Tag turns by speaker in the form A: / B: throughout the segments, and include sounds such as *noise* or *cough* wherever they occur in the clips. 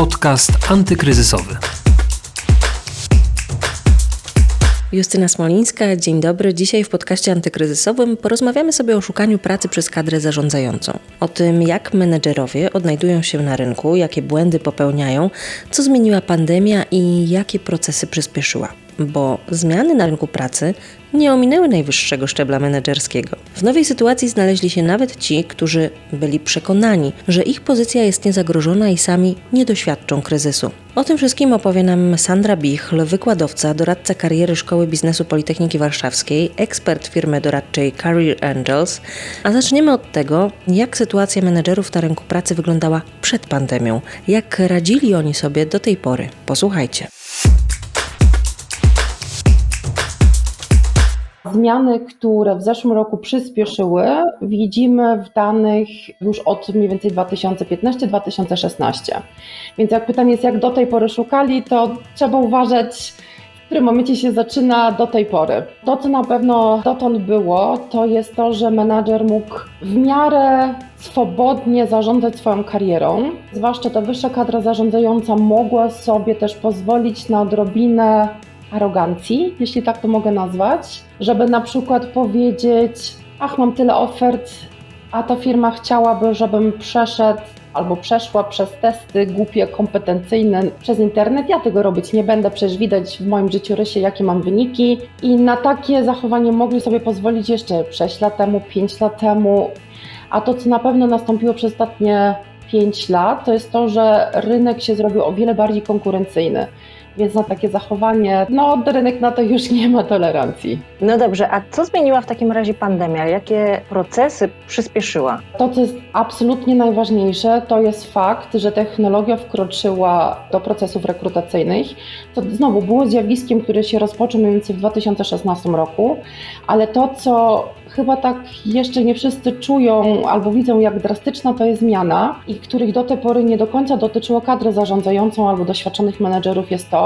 A: Podcast antykryzysowy.
B: Justyna Smolińska, dzień dobry. Dzisiaj w podcaście antykryzysowym porozmawiamy sobie o szukaniu pracy przez kadrę zarządzającą. O tym, jak menedżerowie odnajdują się na rynku, jakie błędy popełniają, co zmieniła pandemia i jakie procesy przyspieszyła bo zmiany na rynku pracy nie ominęły najwyższego szczebla menedżerskiego. W nowej sytuacji znaleźli się nawet ci, którzy byli przekonani, że ich pozycja jest niezagrożona i sami nie doświadczą kryzysu. O tym wszystkim opowie nam Sandra Bichl, wykładowca, doradca kariery Szkoły Biznesu Politechniki Warszawskiej, ekspert firmy doradczej Career Angels. A zaczniemy od tego, jak sytuacja menedżerów na rynku pracy wyglądała przed pandemią, jak radzili oni sobie do tej pory. Posłuchajcie.
C: Zmiany, które w zeszłym roku przyspieszyły, widzimy w danych już od mniej więcej 2015-2016. Więc jak pytanie jest, jak do tej pory szukali, to trzeba uważać, w którym momencie się zaczyna do tej pory. To, co na pewno dotąd było, to jest to, że menadżer mógł w miarę swobodnie zarządzać swoją karierą. Zwłaszcza ta wyższa kadra zarządzająca mogła sobie też pozwolić na odrobinę arogancji, jeśli tak to mogę nazwać, żeby na przykład powiedzieć: Ach, mam tyle ofert, a ta firma chciałaby, żebym przeszedł albo przeszła przez testy głupie, kompetencyjne przez internet. Ja tego robić nie będę, przecież widać w moim życiorysie, jakie mam wyniki. I na takie zachowanie mogli sobie pozwolić jeszcze 6 lat temu, 5 lat temu. A to, co na pewno nastąpiło przez ostatnie 5 lat, to jest to, że rynek się zrobił o wiele bardziej konkurencyjny. Więc na takie zachowanie, no rynek na to już nie ma tolerancji.
B: No dobrze, a co zmieniła w takim razie pandemia? Jakie procesy przyspieszyła?
C: To, co jest absolutnie najważniejsze, to jest fakt, że technologia wkroczyła do procesów rekrutacyjnych. To znowu było zjawiskiem, które się rozpoczął mniej więcej w 2016 roku, ale to, co chyba tak jeszcze nie wszyscy czują albo widzą, jak drastyczna to jest zmiana i których do tej pory nie do końca dotyczyło kadrę zarządzającą albo doświadczonych menedżerów, jest to,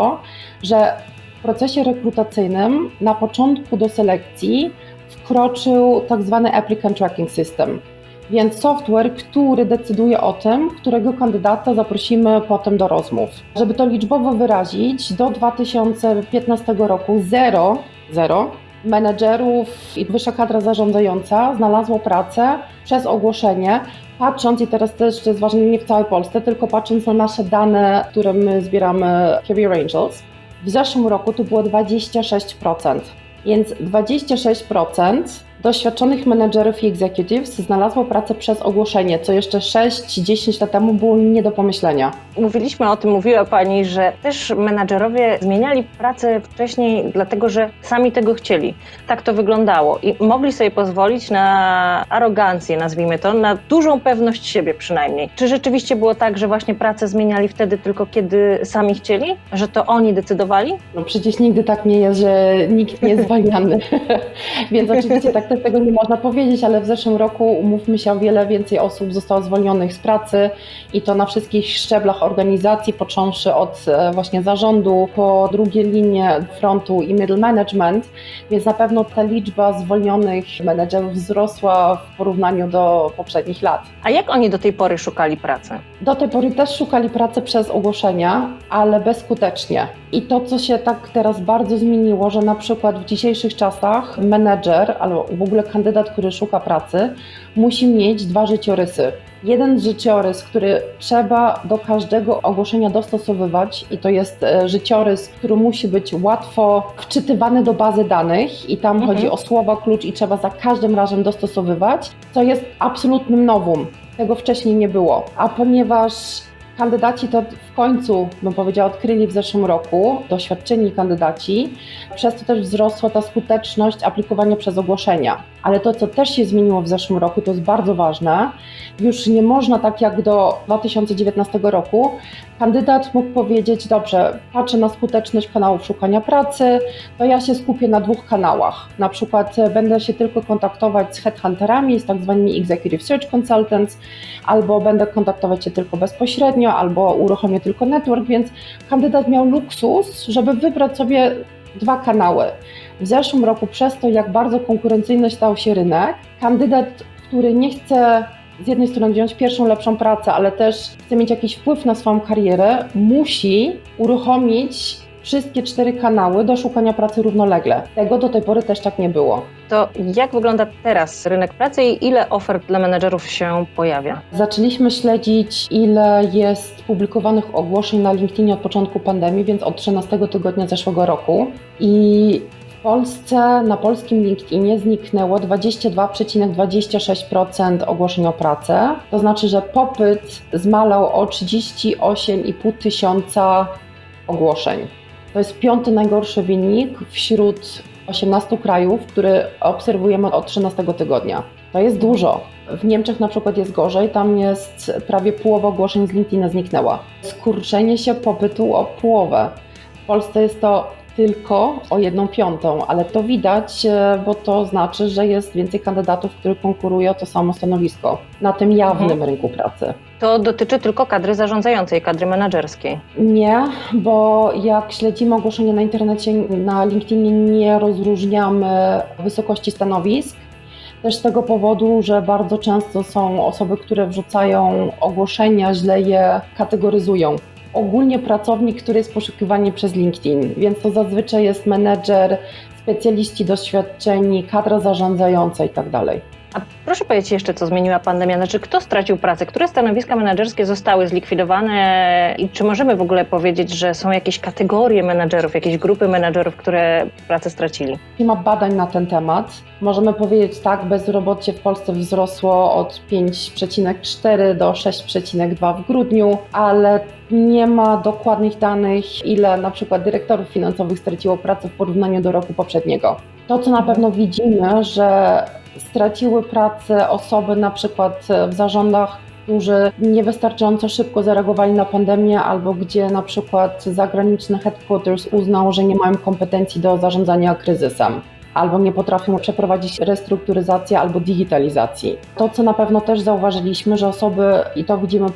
C: że w procesie rekrutacyjnym na początku do selekcji wkroczył tak zwany Applicant Tracking System. Więc software, który decyduje o tym, którego kandydata zaprosimy potem do rozmów. Żeby to liczbowo wyrazić, do 2015 roku zero, zero menedżerów i wyższa kadra zarządzająca znalazło pracę przez ogłoszenie, patrząc, i teraz też jest ważne nie w całej Polsce, tylko patrząc na nasze dane, które my zbieramy Career Angels, w zeszłym roku to było 26%. Więc 26% doświadczonych menedżerów i executives znalazło pracę przez ogłoszenie, co jeszcze 6-10 lat temu było nie do pomyślenia.
B: Mówiliśmy o tym, mówiła Pani, że też menedżerowie zmieniali pracę wcześniej, dlatego że sami tego chcieli. Tak to wyglądało i mogli sobie pozwolić na arogancję, nazwijmy to, na dużą pewność siebie przynajmniej. Czy rzeczywiście było tak, że właśnie pracę zmieniali wtedy tylko kiedy sami chcieli? Że to oni decydowali?
C: No przecież nigdy tak nie jest, że nikt nie jest *laughs* zwalniany. *laughs* Więc oczywiście tak też tego nie można powiedzieć, ale w zeszłym roku, umówmy się, o wiele więcej osób zostało zwolnionych z pracy i to na wszystkich szczeblach organizacji, począwszy od e, właśnie zarządu, po drugie linie frontu i middle management, więc na pewno ta liczba zwolnionych menedżerów wzrosła w porównaniu do poprzednich lat.
B: A jak oni do tej pory szukali pracy?
C: Do tej pory też szukali pracy przez ogłoszenia, ale bezskutecznie. I to, co się tak teraz bardzo zmieniło, że na przykład w dzisiejszych czasach menedżer albo ogóle kandydat, który szuka pracy, musi mieć dwa życiorysy. Jeden życiorys, który trzeba do każdego ogłoszenia dostosowywać, i to jest e, życiorys, który musi być łatwo wczytywany do bazy danych, i tam mhm. chodzi o słowa klucz, i trzeba za każdym razem dostosowywać, co jest absolutnym nowum. Tego wcześniej nie było. A ponieważ Kandydaci to w końcu, bym powiedziała, odkryli w zeszłym roku, doświadczeni kandydaci, przez to też wzrosła ta skuteczność aplikowania przez ogłoszenia. Ale to, co też się zmieniło w zeszłym roku, to jest bardzo ważne, już nie można tak jak do 2019 roku, kandydat mógł powiedzieć, dobrze, patrzę na skuteczność kanałów szukania pracy, to ja się skupię na dwóch kanałach. Na przykład będę się tylko kontaktować z headhunterami, z tak zwanymi executive search consultants, albo będę kontaktować się tylko bezpośrednio, bezpośrednio albo uruchomię tylko network, więc kandydat miał luksus, żeby wybrać sobie dwa kanały. W zeszłym roku przez to, jak bardzo konkurencyjny stał się rynek, kandydat, który nie chce z jednej strony wziąć pierwszą lepszą pracę, ale też chce mieć jakiś wpływ na swoją karierę, musi uruchomić wszystkie cztery kanały do szukania pracy równolegle. Tego do tej pory też tak nie było.
B: To jak wygląda teraz rynek pracy i ile ofert dla menedżerów się pojawia?
C: Zaczęliśmy śledzić, ile jest publikowanych ogłoszeń na LinkedInie od początku pandemii, więc od 13 tygodnia zeszłego roku. I w Polsce, na polskim LinkedInie zniknęło 22,26% ogłoszeń o pracę. To znaczy, że popyt zmalał o 38,5 tysiąca ogłoszeń. To jest piąty najgorszy wynik wśród 18 krajów, który obserwujemy od 13 tygodnia. To jest dużo. W Niemczech na przykład jest gorzej, tam jest prawie połowa ogłoszeń z LinkedIna zniknęła. Skurczenie się popytu o połowę. W Polsce jest to tylko o jedną piątą, ale to widać, e, bo to znaczy, że jest więcej kandydatów, którzy konkurują o to samo stanowisko na tym jawnym
B: Mhm.
C: rynku pracy.
B: To dotyczy tylko kadry zarządzającej, kadry menedżerskiej.
C: Nie, bo jak śledzimy ogłoszenia na internecie, na LinkedInie nie rozróżniamy wysokości stanowisk. Też z tego powodu, że bardzo często są osoby, które wrzucają ogłoszenia, źle je kategoryzują. Ogólnie pracownik, który jest poszukiwany przez LinkedIn, więc to zazwyczaj jest menedżer, specjaliści doświadczeni, kadra zarządzająca tak itd.
B: A proszę powiedzieć jeszcze, co zmieniła pandemia? Znaczy, kto stracił pracę? Które stanowiska menedżerskie zostały zlikwidowane? I czy możemy w ogóle powiedzieć, że są jakieś kategorie menedżerów, jakieś grupy menedżerów, które pracę stracili?
C: Nie ma badań na ten temat. Możemy powiedzieć tak, bezrobocie w Polsce wzrosło od 5,4 do 6,2 w grudniu, ale nie ma dokładnych danych, ile na przykład dyrektorów finansowych straciło pracę w porównaniu do roku poprzedniego. To, co na pewno widzimy, że straciły pracę osoby na przykład w zarządach, którzy niewystarczająco szybko zareagowali na pandemię, albo gdzie na przykład zagraniczny headquarters uznał, że nie mają kompetencji do zarządzania kryzysem albo nie potrafią przeprowadzić restrukturyzacji albo digitalizacji. To, co na pewno też zauważyliśmy, że osoby, i to widzimy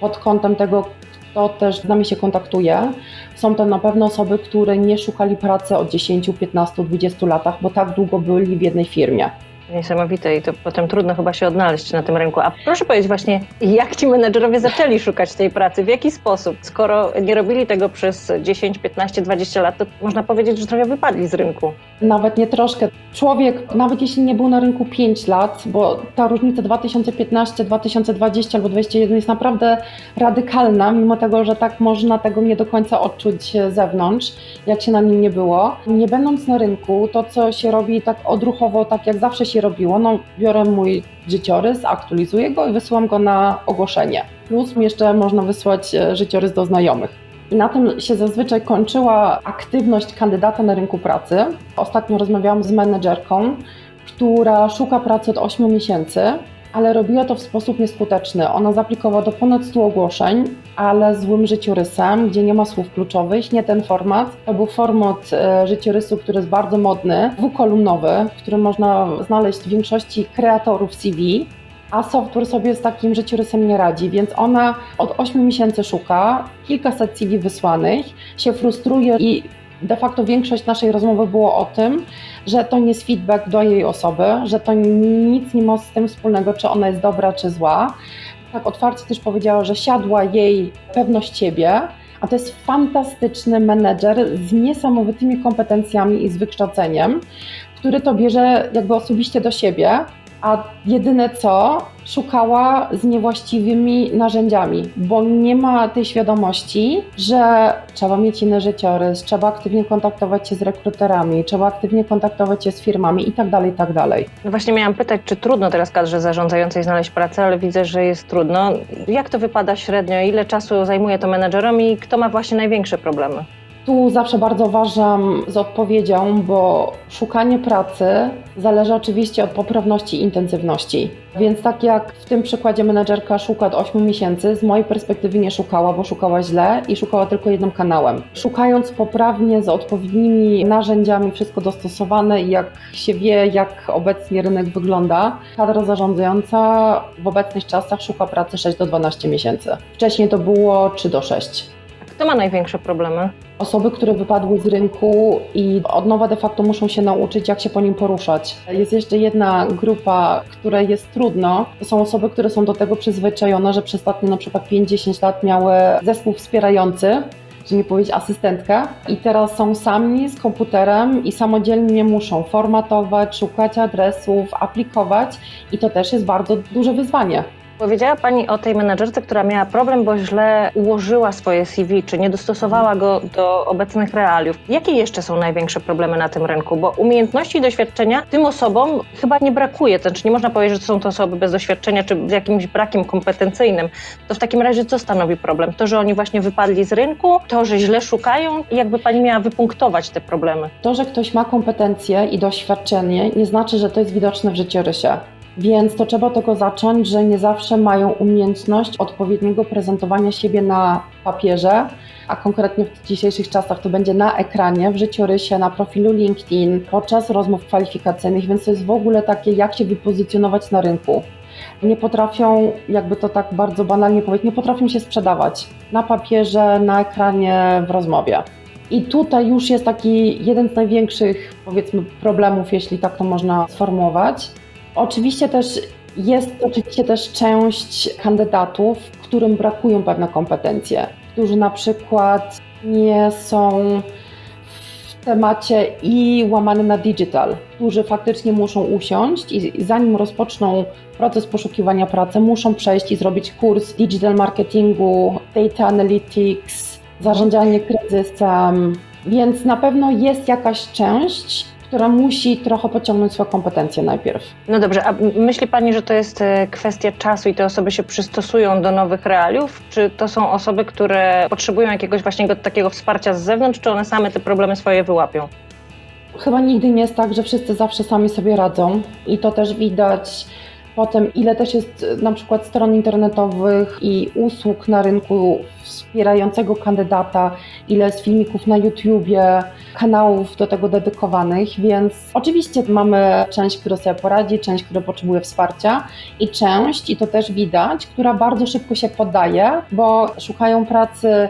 C: pod kątem tego, kto też z nami się kontaktuje, są to na pewno osoby, które nie szukali pracy od 10, 15, 20 latach, bo tak długo byli w jednej firmie.
B: Niesamowite i to potem trudno chyba się odnaleźć na tym rynku. A proszę powiedzieć właśnie, jak ci menedżerowie zaczęli szukać tej pracy? W jaki sposób? Skoro nie robili tego przez 10, 15, 20 lat, to można powiedzieć, że trochę wypadli z rynku.
C: Nawet nie troszkę. Człowiek, nawet jeśli nie był na rynku 5 lat, bo ta różnica 2015, 2020 albo 2021 jest naprawdę radykalna, mimo tego, że tak można tego nie do końca odczuć z zewnątrz, jak się na nim nie było. Nie będąc na rynku, to co się robi tak odruchowo, tak jak zawsze się robiło, no biorę mój życiorys, aktualizuję go i wysyłam go na ogłoszenie. Plus jeszcze można wysłać e, życiorys do znajomych. I na tym się zazwyczaj kończyła aktywność kandydata na rynku pracy. Ostatnio rozmawiałam z menedżerką, która szuka pracy od 8 miesięcy, ale robiła to w sposób nieskuteczny. Ona zaaplikowała do ponad 100 ogłoszeń, ale złym życiorysem, gdzie nie ma słów kluczowych, nie ten format. To był format e, życiorysu, który jest bardzo modny, dwukolumnowy, w którym można znaleźć w większości kreatorów CV, a software sobie z takim życiorysem nie radzi, więc ona od 8 miesięcy szuka, kilkaset CV wysłanych, się frustruje i de facto większość naszej rozmowy było o tym, że to nie jest feedback do jej osoby, że to nic nie ma z tym wspólnego, czy ona jest dobra, czy zła. Tak otwarcie też powiedziała, że siadła jej pewność siebie, a to jest fantastyczny menedżer z niesamowitymi kompetencjami i z wykształceniem, który to bierze jakby osobiście do siebie, a jedyne co, szukała z niewłaściwymi narzędziami, bo nie ma tej świadomości, że trzeba mieć inny życiorys, trzeba aktywnie kontaktować się z rekruterami, trzeba aktywnie kontaktować się z firmami itd., itd.
B: No właśnie miałam pytać, czy trudno teraz kadrze zarządzającej znaleźć pracę, ale widzę, że jest trudno. Jak to wypada średnio? Ile czasu zajmuje to menedżerom i kto ma właśnie największe problemy?
C: Tu zawsze bardzo uważam z odpowiedzią, bo szukanie pracy zależy oczywiście od poprawności i intensywności. Więc tak jak w tym przykładzie menedżerka szuka od 8 miesięcy, z mojej perspektywy nie szukała, bo szukała źle i szukała tylko jednym kanałem. Szukając poprawnie, z odpowiednimi narzędziami, wszystko dostosowane i jak się wie, jak obecnie rynek wygląda, kadra zarządzająca w obecnych czasach szuka pracy 6 do 12 miesięcy. Wcześniej to było 3 do 6.
D: Kto ma największe problemy?
C: Osoby, które wypadły z rynku i od nowa de facto muszą się nauczyć, jak się po nim poruszać. Jest jeszcze jedna grupa, której jest trudno. To są osoby, które są do tego przyzwyczajone, że przez ostatnie na przykład 5-10 lat miały zespół wspierający, że nie powiedzieć asystentkę i teraz są sami z komputerem i samodzielnie muszą formatować, szukać adresów, aplikować i to też jest bardzo duże wyzwanie.
D: Powiedziała Pani o tej menedżerce, która miała problem, bo źle ułożyła swoje CV, czy nie dostosowała go do obecnych realiów. Jakie jeszcze są największe problemy na tym rynku? Bo umiejętności i doświadczenia tym osobom chyba nie brakuje. Znaczy nie można powiedzieć, że są to osoby bez doświadczenia, czy z jakimś brakiem kompetencyjnym. To w takim razie co stanowi problem? To, że oni właśnie wypadli z rynku, to, że źle szukają? Jakby Pani miała wypunktować te problemy?
C: To, że ktoś ma kompetencje i doświadczenie, nie znaczy, że to jest widoczne w życiorysie. Więc to trzeba tego zacząć, że nie zawsze mają umiejętność odpowiedniego prezentowania siebie na papierze, a konkretnie w dzisiejszych czasach to będzie na ekranie, w życiorysie, na profilu LinkedIn, podczas rozmów kwalifikacyjnych, więc to jest w ogóle takie, jak się wypozycjonować na rynku. Nie potrafią, jakby to tak bardzo banalnie powiedzieć, nie potrafią się sprzedawać na papierze, na ekranie, w rozmowie. I tutaj już jest taki jeden z największych, powiedzmy, problemów, jeśli tak to można sformułować. Oczywiście też jest oczywiście też część kandydatów, którym brakują pewne kompetencje, którzy na przykład nie są w temacie i łamany na digital, którzy faktycznie muszą usiąść i zanim rozpoczną proces poszukiwania pracy, muszą przejść i zrobić kurs digital marketingu, data analytics, zarządzanie kryzysem, więc na pewno jest jakaś część, która musi trochę pociągnąć swoje kompetencje najpierw.
D: No dobrze, a myśli Pani, że to jest e, kwestia czasu i te osoby się przystosują do nowych realiów? Czy to są osoby, które potrzebują jakiegoś właśnie takiego wsparcia z zewnątrz, czy one same te problemy swoje wyłapią?
C: Chyba nigdy nie jest tak, że wszyscy zawsze sami sobie radzą i to też widać Potem, ile też jest na przykład stron internetowych i usług na rynku wspierającego kandydata, ile jest filmików na YouTubie, kanałów do tego dedykowanych, więc oczywiście mamy część, która sobie poradzi, część, która potrzebuje wsparcia i część, i to też widać, która bardzo szybko się poddaje, bo szukają pracy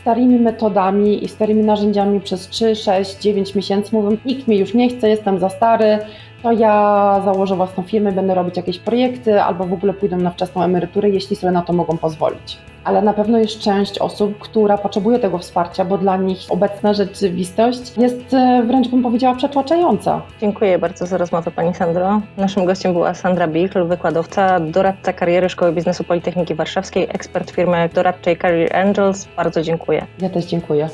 C: starymi metodami i starymi narzędziami przez 3, 6, 9 miesięcy. Mówią, nikt mnie już nie chce, jestem za stary, to ja założę własną firmę, będę robić jakieś projekty albo w ogóle pójdę na wczesną emeryturę, jeśli sobie na to mogą pozwolić. Ale na pewno jest część osób, która potrzebuje tego wsparcia, bo dla nich obecna rzeczywistość jest e, wręcz bym powiedziała przetłaczająca.
D: Dziękuję bardzo za rozmowę Pani Sandro. Naszym gościem była Sandra Bichl, wykładowca, doradca kariery Szkoły Biznesu Politechniki Warszawskiej, ekspert firmy doradczej Career Angels. Bardzo dziękuję.
C: Ja też dziękuję.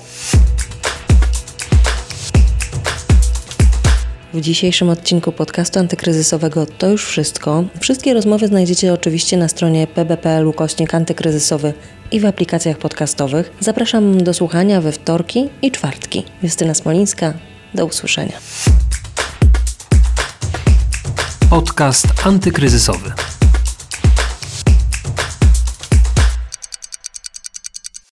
B: W dzisiejszym odcinku podcastu antykryzysowego to już wszystko. Wszystkie rozmowy znajdziecie oczywiście na stronie pb.pl ukośnik antykryzysowy i w aplikacjach podcastowych. Zapraszam do słuchania we wtorki i czwartki. Justyna Smolińska, do usłyszenia.
A: Podcast antykryzysowy.